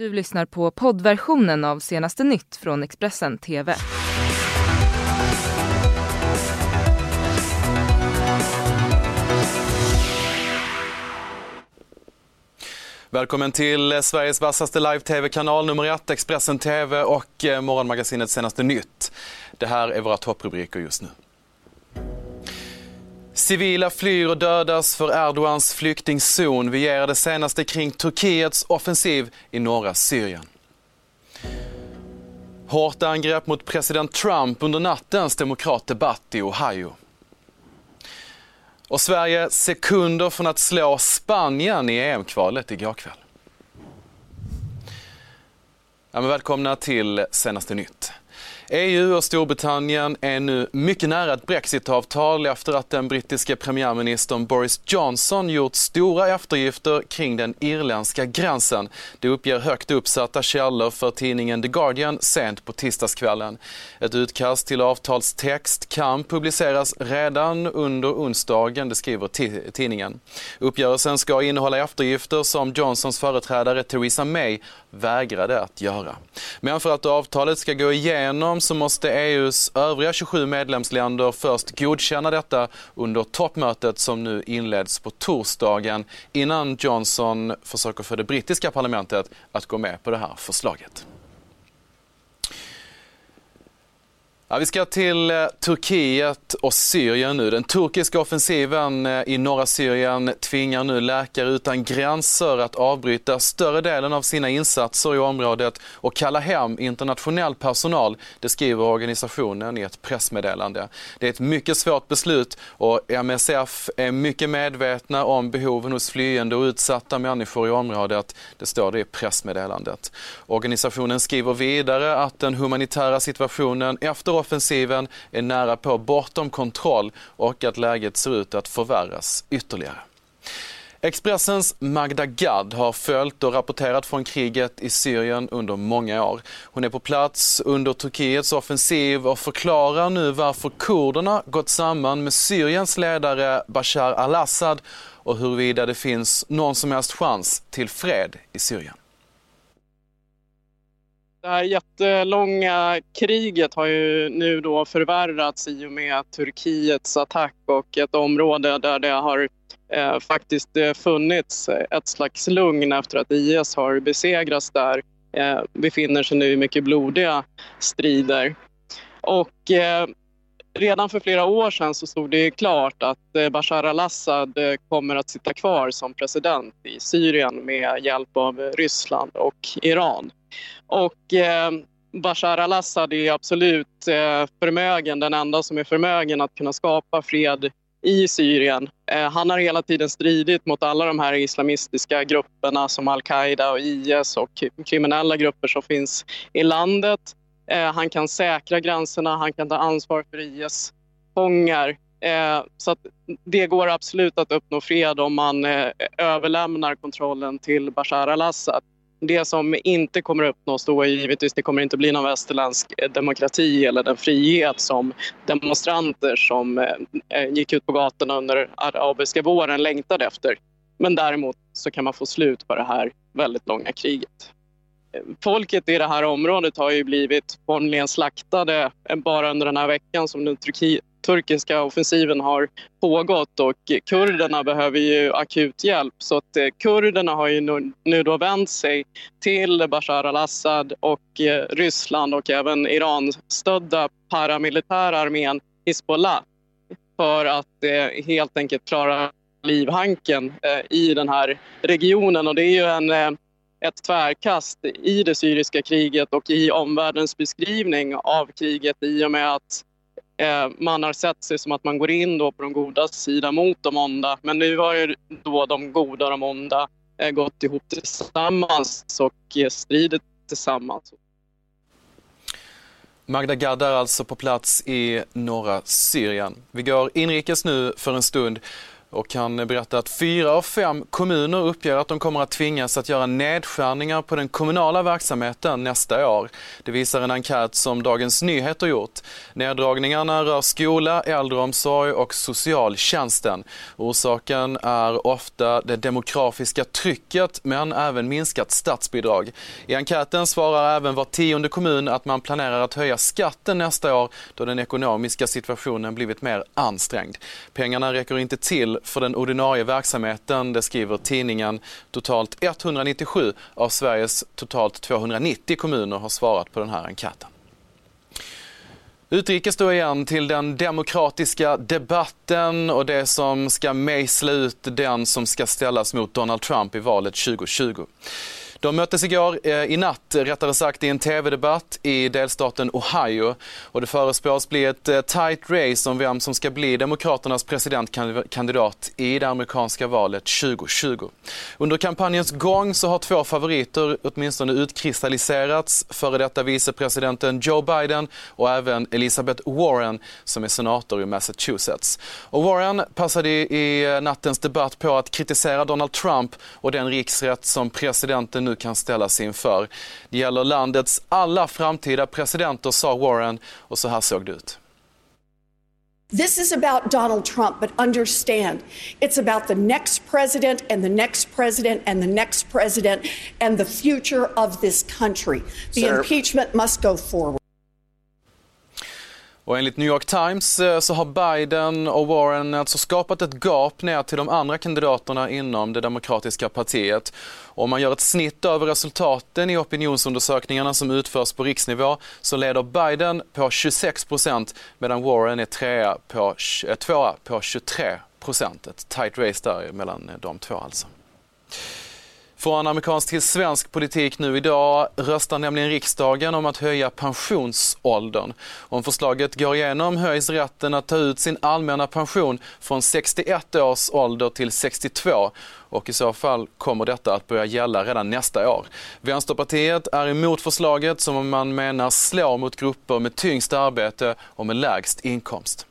Du lyssnar på poddversionen av senaste nytt från Expressen TV. Välkommen till eh, Sveriges vassaste live-tv-kanal nummer ett, Expressen TV och eh, Morgonmagasinets senaste nytt. Det här är våra topprubriker just nu. Civila flyr och dödas för Erdogans flyktingzon. Vi ger det senaste kring Turkiets offensiv i norra Syrien. Hårt angrepp mot president Trump under nattens demokratdebatt i Ohio. Och Sverige sekunder från att slå Spanien i EM-kvalet igår kväll. Ja, men välkomna till senaste nytt. EU och Storbritannien är nu mycket nära ett brexitavtal efter att den brittiske premiärministern Boris Johnson gjort stora eftergifter kring den irländska gränsen. Det uppger högt uppsatta källor för tidningen The Guardian sent på tisdagskvällen. Ett utkast till avtalstext kan publiceras redan under onsdagen, det skriver tidningen. Uppgörelsen ska innehålla eftergifter som Johnsons företrädare Theresa May vägrade att göra. Men för att avtalet ska gå igenom så måste EUs övriga 27 medlemsländer först godkänna detta under toppmötet som nu inleds på torsdagen innan Johnson försöker få det brittiska parlamentet att gå med på det här förslaget. Ja, vi ska till eh, Turkiet och Syrien nu. Den turkiska offensiven eh, i norra Syrien tvingar nu Läkare utan gränser att avbryta större delen av sina insatser i området och kalla hem internationell personal. Det skriver organisationen i ett pressmeddelande. Det är ett mycket svårt beslut och MSF är mycket medvetna om behoven hos flyende och utsatta människor i området. Det står det i pressmeddelandet. Organisationen skriver vidare att den humanitära situationen efter offensiven är nära på bortom kontroll och att läget ser ut att förvärras ytterligare. Expressens Magda Gad har följt och rapporterat från kriget i Syrien under många år. Hon är på plats under Turkiets offensiv och förklarar nu varför kurderna gått samman med Syriens ledare Bashar al-Assad och huruvida det finns någon som helst chans till fred i Syrien. Det här jättelånga kriget har ju nu då förvärrats i och med Turkiets attack och ett område där det har eh, faktiskt eh, funnits ett slags lugn efter att IS har besegrats där eh, befinner sig nu i mycket blodiga strider. Och eh, redan för flera år sedan så stod det klart att eh, Bashar al-Assad eh, kommer att sitta kvar som president i Syrien med hjälp av eh, Ryssland och Iran. Och eh, Bashar al-Assad är absolut eh, förmögen, den enda som är förmögen att kunna skapa fred i Syrien. Eh, han har hela tiden stridit mot alla de här islamistiska grupperna som al-Qaida och IS och kriminella grupper som finns i landet. Eh, han kan säkra gränserna, han kan ta ansvar för IS-fångar. Eh, så det går absolut att uppnå fred om man eh, överlämnar kontrollen till Bashar al-Assad. Det som inte kommer att uppnås då är givetvis det kommer inte bli någon västerländsk eh, demokrati eller den frihet som demonstranter som eh, eh, gick ut på gatorna under arabiska våren längtade efter. Men däremot så kan man få slut på det här väldigt långa kriget. Folket i det här området har ju blivit formligen slaktade bara under den här veckan som den turkiska offensiven har pågått och kurderna behöver ju akut hjälp. Så att eh, kurderna har ju nu, då vänt sig till Bashar al-Assad och eh, Ryssland och även Iran-stödda paramilitära armén Hizbollah för att eh, helt enkelt klara livhanken eh, i den här regionen. Och det är ju en eh, ett tvärkast i det syriska kriget och i omvärldens beskrivning av kriget i och med att eh, man har sett sig som att man går in då på de goda sida mot de onda. Men nu har ju då de goda och de onda eh, gått ihop tillsammans och eh, stridit tillsammans. Magda Gad är alltså på plats i norra Syrien. Vi går inrikes nu för en stund och han berättar att fyra av fem kommuner uppger att de kommer att tvingas att göra nedskärningar på den kommunala verksamheten nästa år. Det visar en enkät som Dagens Nyheter gjort. Neddragningarna rör skola, äldreomsorg och socialtjänsten. Orsaken är ofta det demografiska trycket men även minskat statsbidrag. I enkäten svarar även var tionde kommun att man planerar att höja skatten nästa år då den ekonomiska situationen blivit mer ansträngd. Pengarna räcker inte till för den ordinarie verksamheten, det skriver tidningen. Totalt 197 av Sveriges totalt 290 kommuner har svarat på den här enkäten. Utrikes då igen till den demokratiska debatten och det som ska mejsla ut den som ska ställas mot Donald Trump i valet 2020. De möttes igår, eh, i natt rättare sagt, i en tv-debatt i delstaten Ohio. Och det förespås bli ett eh, tight race om vem som ska bli Demokraternas presidentkandidat i det amerikanska valet 2020. Under kampanjens gång så har två favoriter åtminstone utkristalliserats. Före detta vicepresidenten Joe Biden och även Elizabeth Warren som är senator i Massachusetts. Och Warren passade i nattens debatt på att kritisera Donald Trump och den riksrätt som presidenten nu kan ställas inför. Det gäller landets alla framtida presidenter, sa Warren och så här såg det ut. This is about Donald Trump, but understand it's about the next president and the next president and the next president and the future of this country. The Sir. impeachment must go forward. Och enligt New York Times eh, så har Biden och Warren alltså skapat ett gap ner till de andra kandidaterna inom det demokratiska partiet. Om man gör ett snitt över resultaten i opinionsundersökningarna som utförs på riksnivå så leder Biden på 26 procent medan Warren är trea på, eh, tvåa på 23 procent. Ett tight race där mellan de två alltså. Från amerikansk till svensk politik nu idag röstar nämligen riksdagen om att höja pensionsåldern. Om förslaget går igenom höjs rätten att ta ut sin allmänna pension från 61 års ålder till 62 och i så fall kommer detta att börja gälla redan nästa år. Vänsterpartiet är emot förslaget som man menar slår mot grupper med tyngst arbete och med lägst inkomst.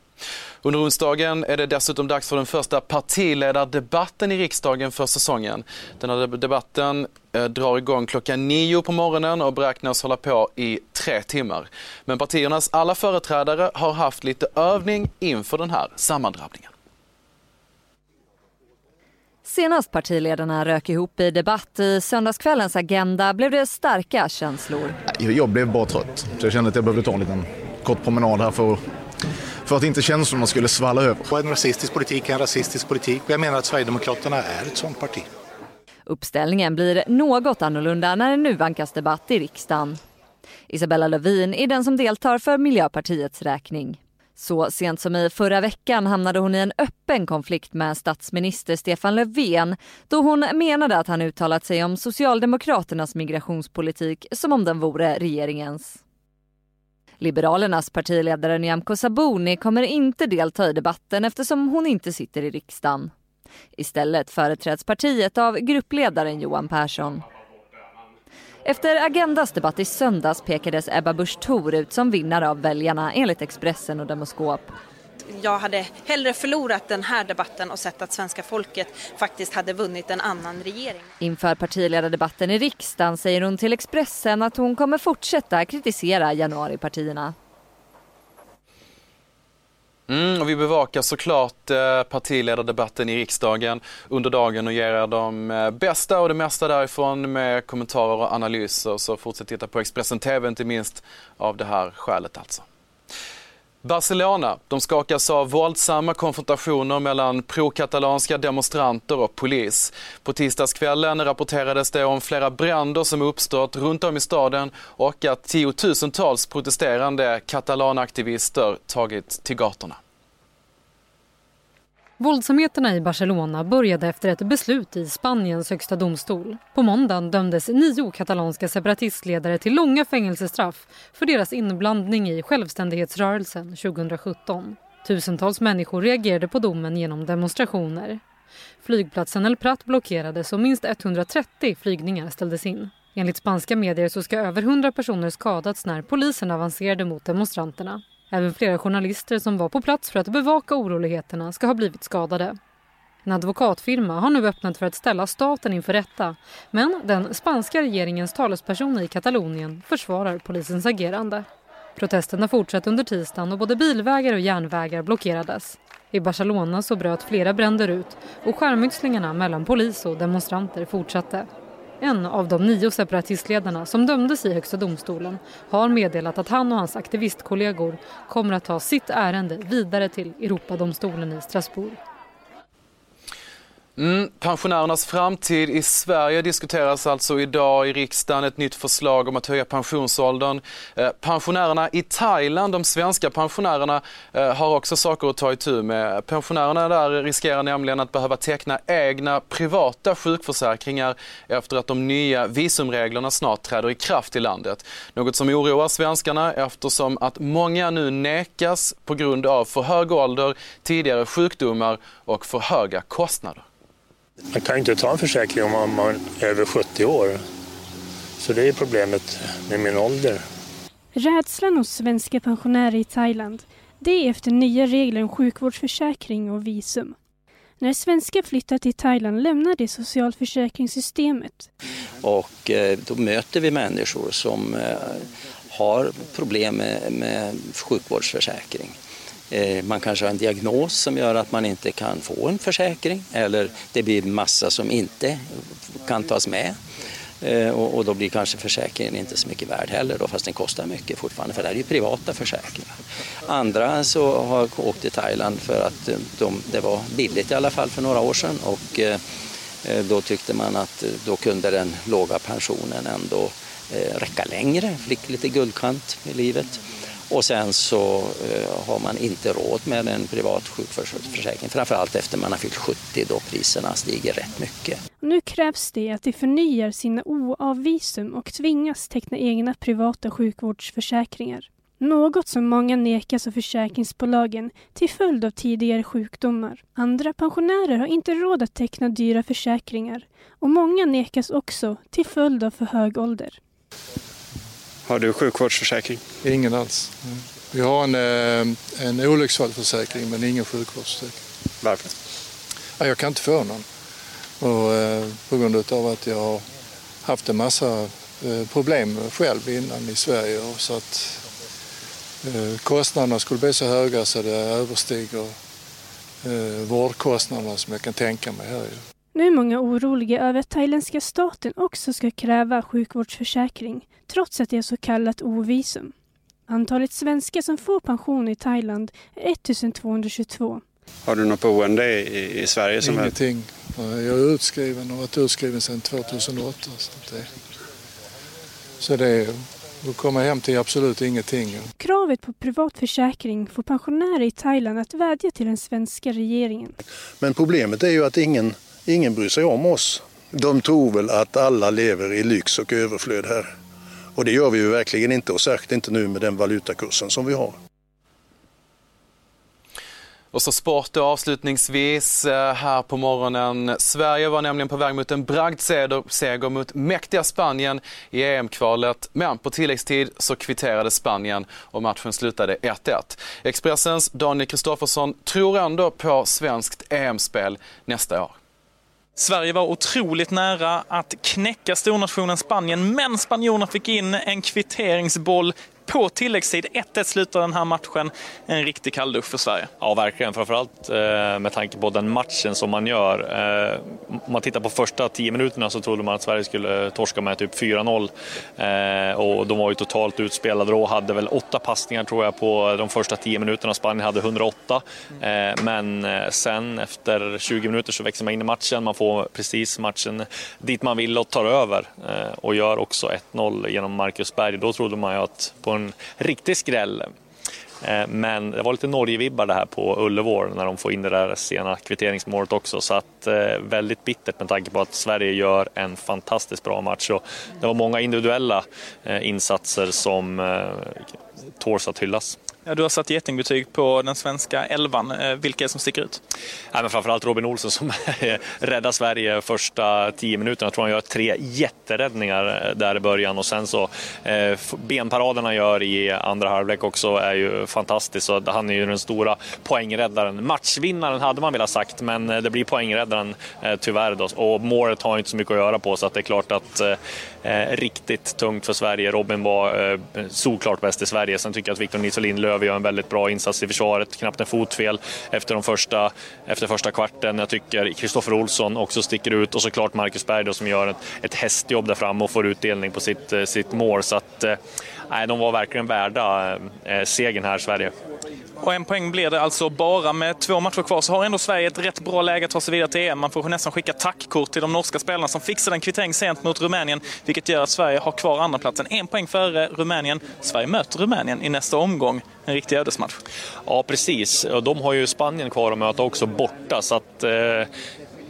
Under onsdagen är det dessutom dags för den första partiledardebatten i riksdagen för säsongen. Den här debatten eh, drar igång klockan nio på morgonen och beräknas hålla på i tre timmar. Men partiernas alla företrädare har haft lite övning inför den här sammandrabbningen. Senast partiledarna rök ihop i debatt i söndagskvällens Agenda blev det starka känslor. Jag blev bara trött, så jag kände att jag behövde ta en liten kort promenad här för att för att inte känslorna skulle svalla över. En rasistisk politik är en rasistisk politik och jag menar att Sverigedemokraterna är ett sånt parti. Uppställningen blir något annorlunda när det nu vankas debatt i riksdagen. Isabella Lövin är den som deltar för Miljöpartiets räkning. Så sent som i förra veckan hamnade hon i en öppen konflikt med statsminister Stefan Löfven då hon menade att han uttalat sig om Socialdemokraternas migrationspolitik som om den vore regeringens. Liberalernas partiledare Nyamko Sabuni kommer inte delta i debatten eftersom hon inte sitter i riksdagen. Istället företräds partiet av gruppledaren Johan Persson. Efter Agendas debatt i söndags pekades Ebba Busch Thor ut som vinnare av väljarna enligt Expressen och Demoskop jag hade hellre förlorat den här debatten och sett att svenska folket faktiskt hade vunnit en annan regering. Inför partiledardebatten i riksdagen säger hon till Expressen att hon kommer fortsätta kritisera januaripartierna. Mm, och vi bevakar såklart eh, partiledardebatten i riksdagen under dagen och ger er de eh, bästa och det mesta därifrån med kommentarer och analyser. Så fortsätt titta på Expressen TV inte minst av det här skälet alltså. Barcelona de skakas av våldsamma konfrontationer mellan pro-katalanska demonstranter och polis. På tisdagskvällen rapporterades det om flera bränder som uppstått runt om i staden och att tiotusentals protesterande katalanaktivister tagit till gatorna. Våldsamheterna i Barcelona började efter ett beslut i Spaniens högsta domstol. På måndagen dömdes nio katalanska separatistledare till långa fängelsestraff för deras inblandning i självständighetsrörelsen 2017. Tusentals människor reagerade på domen genom demonstrationer. Flygplatsen El Prat blockerades och minst 130 flygningar ställdes in. Enligt spanska medier så ska över 100 personer skadats när polisen avancerade mot demonstranterna. Även flera journalister som var på plats för att bevaka oroligheterna ska ha blivit skadade. En advokatfirma har nu öppnat för att ställa staten inför rätta men den spanska regeringens talesperson i Katalonien försvarar polisens agerande. Protesterna fortsatte under tisdagen och både bilvägar och järnvägar blockerades. I Barcelona så bröt flera bränder ut och skärmytslingarna mellan polis och demonstranter fortsatte. En av de nio separatistledarna som dömdes i Högsta domstolen har meddelat att han och hans aktivistkollegor kommer att ta sitt ärende vidare till Europadomstolen i Strasbourg. Mm, pensionärernas framtid i Sverige diskuteras alltså idag i riksdagen. Ett nytt förslag om att höja pensionsåldern. Eh, pensionärerna i Thailand, de svenska pensionärerna, eh, har också saker att ta itu med. Pensionärerna där riskerar nämligen att behöva teckna egna privata sjukförsäkringar efter att de nya visumreglerna snart träder i kraft i landet. Något som oroar svenskarna eftersom att många nu nekas på grund av för hög ålder, tidigare sjukdomar och för höga kostnader. Man kan inte ta en försäkring om man är över 70 år. Så det är problemet med min ålder. Rädslan hos svenska pensionärer i Thailand det är efter nya regler om sjukvårdsförsäkring och visum. När svenskar flyttar till Thailand lämnar de socialförsäkringssystemet. Och eh, då möter vi människor som eh, har problem med, med sjukvårdsförsäkring. Eh, man kanske har en diagnos som gör att man inte kan få en försäkring eller det blir massa som inte kan tas med. Eh, och, då blir kanske försäkringen inte så mycket värd heller då, fast den kostar mycket fortfarande för det här är ju privata försäkringar. Andra så har åkt till Thailand för att eh, de, det var billigt i alla fall för några år sedan och då tyckte man att då kunde den låga pensionen ändå räcka längre, fick lite guldkant i livet. Och sen så eh, har man inte råd med en privat sjukförsäkring, framförallt efter man har fyllt 70 då priserna stiger rätt mycket. Nu krävs det att de förnyar sina OAV-visum och tvingas teckna egna privata sjukvårdsförsäkringar. Något som många nekas av försäkringsbolagen till följd av tidigare sjukdomar. Andra pensionärer har inte råd att teckna dyra försäkringar och många nekas också till följd av för hög ålder. Har du sjukvårdsförsäkring? Ingen alls. Vi har en, eh, en olycksfallsförsäkring men ingen sjukvårdsförsäkring. Varför? jag kan inte få någon. Och, eh, på grund av att jag har haft en massa eh, problem själv innan i Sverige. Och så att kostnaderna skulle bli så höga så det överstiger vårdkostnaderna som jag kan tänka mig här. Nu är många oroliga över att thailändska staten också ska kräva sjukvårdsförsäkring trots att det är så kallat ovisum. Antalet svenskar som får pension i Thailand är 1222. Har du något boende i, i Sverige? Som Ingenting. Är... Jag är utskriven och varit utskriven sedan 2008. Så det, så det då kommer hem till absolut ingenting. Kravet på privat försäkring får pensionärer i Thailand att vädja till den svenska regeringen. Men problemet är ju att ingen Ingen bryr sig om oss. De tror väl att alla lever i lyx och överflöd här. Och det gör vi ju verkligen inte och särskilt inte nu med den valutakursen som vi har. Och så sport då avslutningsvis eh, här på morgonen. Sverige var nämligen på väg mot en bragdseger mot mäktiga Spanien i EM-kvalet. Men på tilläggstid så kvitterade Spanien och matchen slutade 1-1. Expressens Daniel Kristoffersson tror ändå på svenskt EM-spel nästa år. Sverige var otroligt nära att knäcka stornationen Spanien, men spanjorerna fick in en kvitteringsboll på tilläggstid. 1-1 slutar den här matchen. En riktig kalldusch för Sverige. Ja, verkligen. Framförallt eh, med tanke på den matchen som man gör. Eh, om man tittar på första tio minuterna så trodde man att Sverige skulle torska med typ 4-0. Eh, och de var ju totalt utspelade då. Hade väl åtta passningar tror jag på de första tio minuterna. Spanien hade 108. Men sen efter 20 minuter så växer man in i matchen. Man får precis matchen dit man vill och tar över. Och gör också 1-0 genom Marcus Berg. Då trodde man ju att på en riktig skräll. Eh, men det var lite Norge-vibbar det här på Ullevål när de får in det där sena kvitteringsmålet också. Så att eh, väldigt bittert med tanke på att Sverige gör en fantastiskt bra match. Och det var många individuella eh, insatser som tåls att hyllas. Ja, du har satt getingbetyg på den svenska elvan. Eh, vilka är det som sticker ut? Ja, men framförallt Robin Olsen som eh, räddar Sverige första tio minuterna. Jag tror han gör tre jätteräddningar eh, där i början och sen så eh, benparaderna han gör i andra halvlek också är ju fantastiskt. Så han är ju den stora poängräddaren. Matchvinnaren hade man velat sagt, men det blir poängräddaren eh, tyvärr då. Och målet har inte så mycket att göra på så att det är klart att eh, riktigt tungt för Sverige. Robin var eh, solklart bäst i Sverige. Sen tycker jag att Victor Nisolin Löv gör en väldigt bra insats i försvaret. Knappt en fotfel efter, de första, efter första kvarten. Jag tycker Kristoffer Olsson också sticker ut och såklart Marcus Berg då, som gör ett, ett hästjobb där framme och får utdelning på sitt, eh, sitt mål. Så att, eh, nej, de var verkligen värda eh, segern här, Sverige. Och en poäng blir det alltså bara med två matcher kvar så har ändå Sverige ett rätt bra läge att ta sig vidare till EM. Man får nästan skicka tackkort till de norska spelarna som fixade en kvittering sent mot Rumänien, vilket gör att Sverige har kvar andra platsen. En poäng före Rumänien. Sverige möter Rumänien i nästa omgång. En riktig ödesmatch. Ja, precis. De har ju Spanien kvar att möta också borta, så att eh,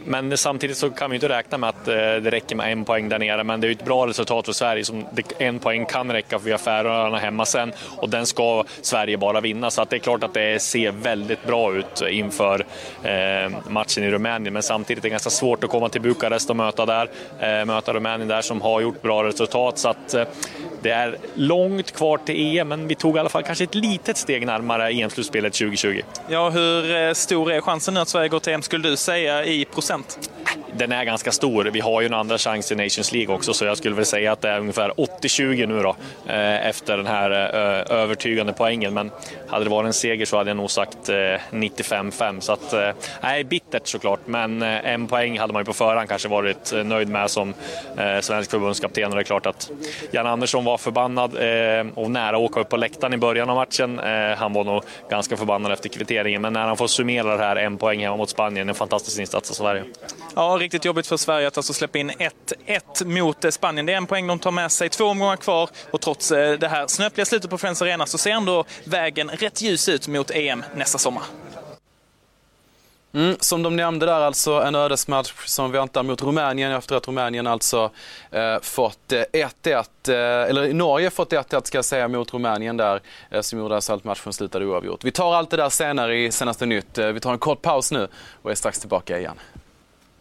men samtidigt så kan vi inte räkna med att eh, det räcker med en poäng där nere. Men det är ett bra resultat för Sverige. Som en poäng kan räcka för vi har Färöarna hemma sen och den ska Sverige bara vinna. Så att det är klart att det ser väldigt bra ut inför eh, matchen i Rumänien. Men samtidigt är det ganska svårt att komma till Bukarest och möta där. Eh, möta Rumänien där som har gjort bra resultat. Så att det är långt kvar till EM, men vi tog i alla fall kanske ett litet steg närmare EM-slutspelet 2020. Ja, hur stor är chansen nu att Sverige går till EM, skulle du säga, i procent? Den är ganska stor. Vi har ju en andra chans i Nations League också, så jag skulle väl säga att det är ungefär 80-20 nu då, eh, efter den här eh, övertygande poängen. Men hade det varit en seger så hade jag nog sagt eh, 95-5. Så att, nej, bittert såklart, men en poäng hade man ju på förhand kanske varit nöjd med som svensk förbundskapten. Och det är klart att Jan Andersson var förbannad och nära att åka upp på läktaren i början av matchen. Han var nog ganska förbannad efter kvitteringen, men när han får summera det här, en poäng hemma mot Spanien, en fantastisk insats av Sverige. Ja, riktigt jobbigt för Sverige att alltså släppa in 1-1 mot Spanien. Det är en poäng de tar med sig. Två omgångar kvar och trots eh, det här snöpliga slutet på Friends Arena så ser ändå vägen rätt ljus ut mot EM nästa sommar. Mm, som de nämnde där alltså en ödesmatch som väntar mot Rumänien efter att Rumänien alltså eh, fått eh, 1-1, eh, eller Norge fått 1-1 ska jag säga mot Rumänien där eh, som gjorde alltså att matchen slutade oavgjort. Vi tar allt det där senare i senaste nytt. Eh, vi tar en kort paus nu och är strax tillbaka igen.